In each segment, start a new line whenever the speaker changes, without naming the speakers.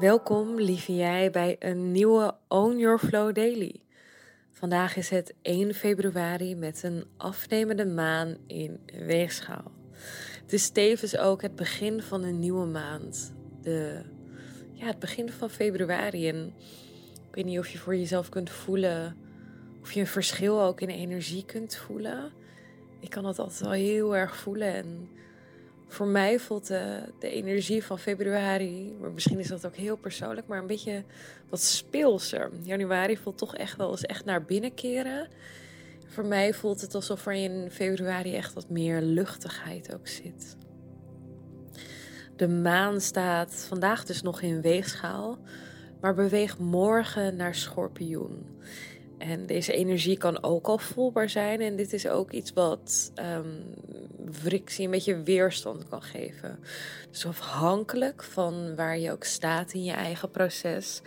Welkom, lieve jij, bij een nieuwe Own Your Flow Daily. Vandaag is het 1 februari met een afnemende maan in weegschaal. Het is tevens ook het begin van een nieuwe maand. De, ja, het begin van februari. En ik weet niet of je voor jezelf kunt voelen, of je een verschil ook in energie kunt voelen. Ik kan dat altijd wel heel erg voelen. En voor mij voelt de, de, energie van februari, maar misschien is dat ook heel persoonlijk, maar een beetje wat speelser. Januari voelt toch echt wel eens echt naar binnen keren. Voor mij voelt het alsof er in februari echt wat meer luchtigheid ook zit. De maan staat vandaag dus nog in weegschaal, maar beweegt morgen naar schorpioen. En deze energie kan ook al voelbaar zijn. En dit is ook iets wat um, frictie, een beetje weerstand kan geven. Dus afhankelijk van waar je ook staat in je eigen proces,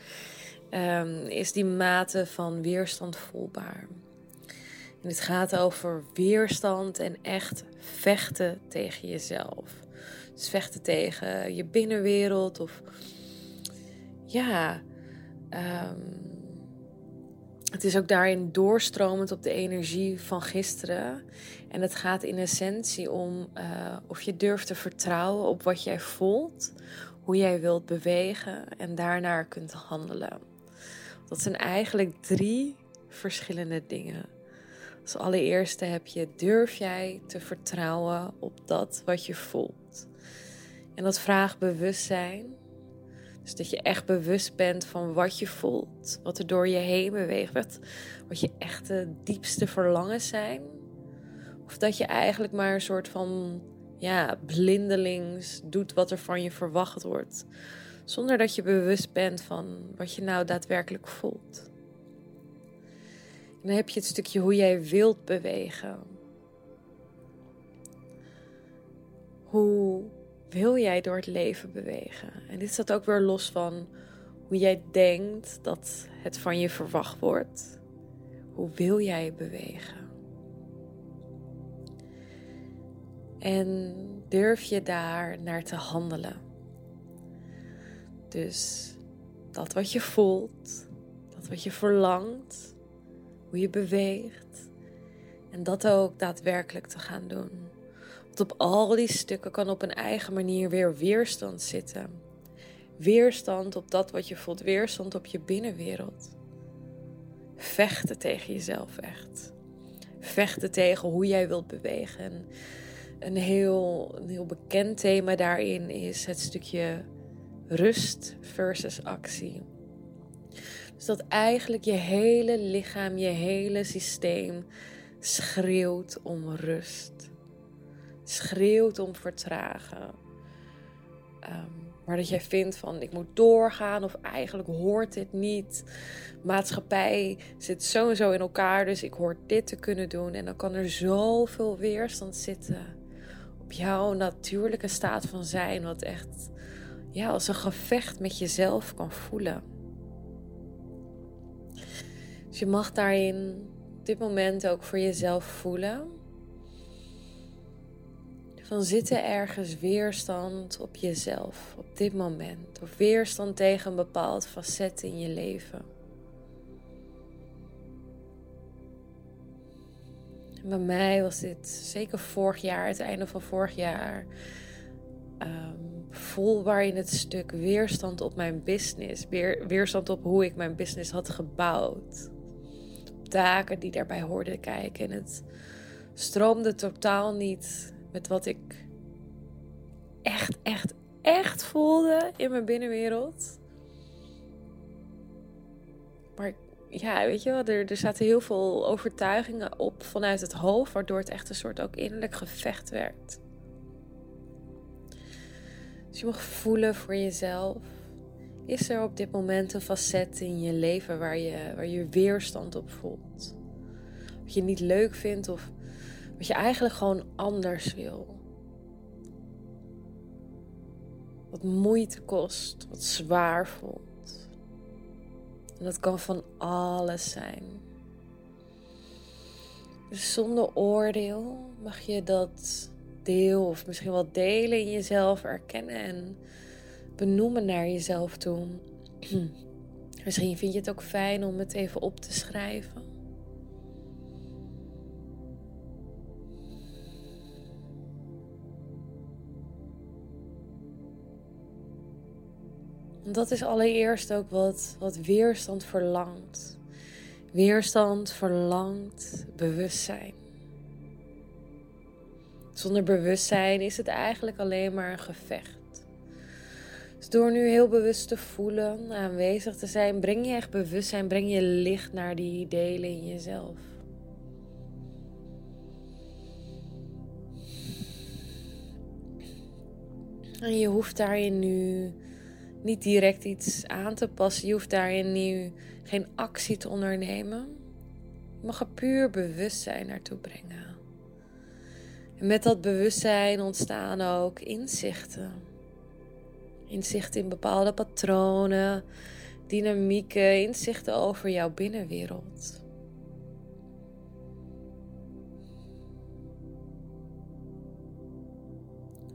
um, is die mate van weerstand voelbaar. En het gaat over weerstand en echt vechten tegen jezelf. Dus vechten tegen je binnenwereld of ja. Um, het is ook daarin doorstromend op de energie van gisteren. En het gaat in essentie om uh, of je durft te vertrouwen op wat jij voelt, hoe jij wilt bewegen en daarnaar kunt handelen. Dat zijn eigenlijk drie verschillende dingen. Als allereerste heb je, durf jij te vertrouwen op dat wat je voelt? En dat vraagt bewustzijn, dus dat je echt bewust bent van wat je voelt, wat er door je heen beweegt, wat, wat je echte diepste verlangens zijn. Of dat je eigenlijk maar een soort van ja, blindelings doet wat er van je verwacht wordt, zonder dat je bewust bent van wat je nou daadwerkelijk voelt. En dan heb je het stukje hoe jij wilt bewegen. Hoe wil jij door het leven bewegen? En dit staat ook weer los van hoe jij denkt dat het van je verwacht wordt. Hoe wil jij bewegen? En durf je daar naar te handelen? Dus dat wat je voelt, dat wat je verlangt, hoe je beweegt en dat ook daadwerkelijk te gaan doen. Want op al die stukken kan op een eigen manier weer weerstand zitten. Weerstand op dat wat je voelt, weerstand op je binnenwereld. Vechten tegen jezelf echt. Vechten tegen hoe jij wilt bewegen. En een heel, een heel bekend thema daarin is het stukje rust versus actie. Dus dat eigenlijk je hele lichaam, je hele systeem schreeuwt om rust schreeuwt om vertragen. Um, maar dat jij vindt van ik moet doorgaan of eigenlijk hoort dit niet. Maatschappij zit sowieso in elkaar, dus ik hoor dit te kunnen doen. En dan kan er zoveel weerstand zitten op jouw natuurlijke staat van zijn, wat echt ja, als een gevecht met jezelf kan voelen. Dus je mag daarin op dit moment ook voor jezelf voelen van zit er ergens weerstand op jezelf op dit moment? Of weerstand tegen een bepaald facet in je leven? bij mij was dit zeker vorig jaar, het einde van vorig jaar, um, voelbaar in het stuk weerstand op mijn business. Weer, weerstand op hoe ik mijn business had gebouwd. Taken die daarbij hoorden kijken. En het stroomde totaal niet met wat ik echt, echt, echt voelde in mijn binnenwereld. Maar ja, weet je wel, er, er zaten heel veel overtuigingen op vanuit het hoofd, waardoor het echt een soort ook innerlijk gevecht werd. Dus je mag voelen voor jezelf. Is er op dit moment een facet in je leven waar je, waar je weerstand op voelt? Wat je niet leuk vindt of wat je eigenlijk gewoon anders wil? Wat moeite kost, wat zwaar voelt. En dat kan van alles zijn. Dus zonder oordeel mag je dat deel of misschien wel delen in jezelf erkennen en benoemen naar jezelf toe. misschien vind je het ook fijn om het even op te schrijven. Dat is allereerst ook wat, wat weerstand verlangt. Weerstand verlangt bewustzijn. Zonder bewustzijn is het eigenlijk alleen maar een gevecht. Dus door nu heel bewust te voelen, aanwezig te zijn, breng je echt bewustzijn, breng je licht naar die delen in jezelf. En je hoeft daarin nu niet direct iets aan te passen. Je hoeft daarin nu geen actie te ondernemen. Je mag er puur bewustzijn naartoe brengen. En met dat bewustzijn ontstaan ook inzichten. Inzichten in bepaalde patronen, dynamieken, inzichten over jouw binnenwereld.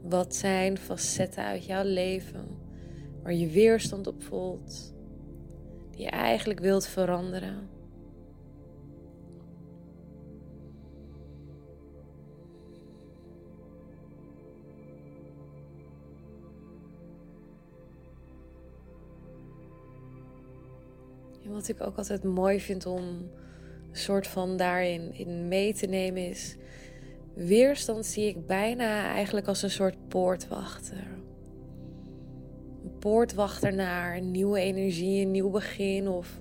Wat zijn facetten uit jouw leven waar je weerstand op voelt, die je eigenlijk wilt veranderen? En wat ik ook altijd mooi vind om een soort van daarin in mee te nemen is. Weerstand zie ik bijna eigenlijk als een soort poortwachter. Poortwachter naar een nieuwe energie, een nieuw begin of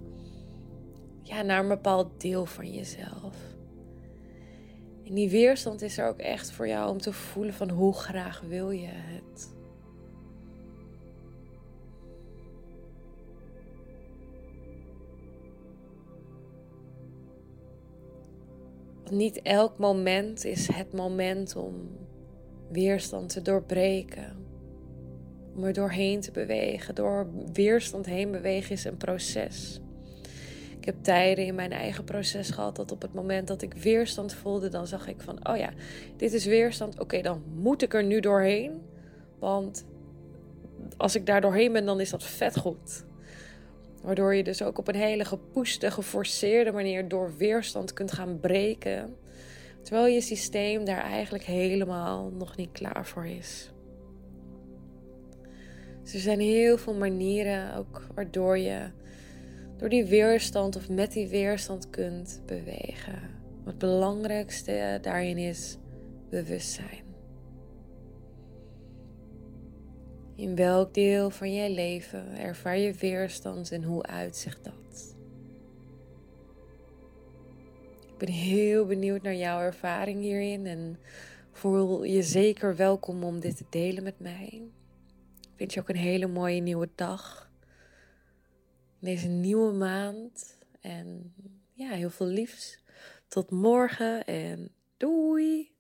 ja, naar een bepaald deel van jezelf. En die weerstand is er ook echt voor jou om te voelen van hoe graag wil je het. niet elk moment is het moment om weerstand te doorbreken. Om er doorheen te bewegen. Door weerstand heen bewegen is een proces. Ik heb tijden in mijn eigen proces gehad dat op het moment dat ik weerstand voelde, dan zag ik van, oh ja, dit is weerstand. Oké, dan moet ik er nu doorheen. Want als ik daar doorheen ben, dan is dat vet goed. Waardoor je dus ook op een hele gepoeste, geforceerde manier door weerstand kunt gaan breken. Terwijl je systeem daar eigenlijk helemaal nog niet klaar voor is. Dus er zijn heel veel manieren ook waardoor je door die weerstand of met die weerstand kunt bewegen. Het belangrijkste daarin is bewustzijn. In welk deel van je leven ervaar je weerstand en hoe uitzicht dat? Ik ben heel benieuwd naar jouw ervaring hierin en voel je zeker welkom om dit te delen met mij. Ik wens je ook een hele mooie nieuwe dag. Deze nieuwe maand. En ja, heel veel liefs. Tot morgen en doei!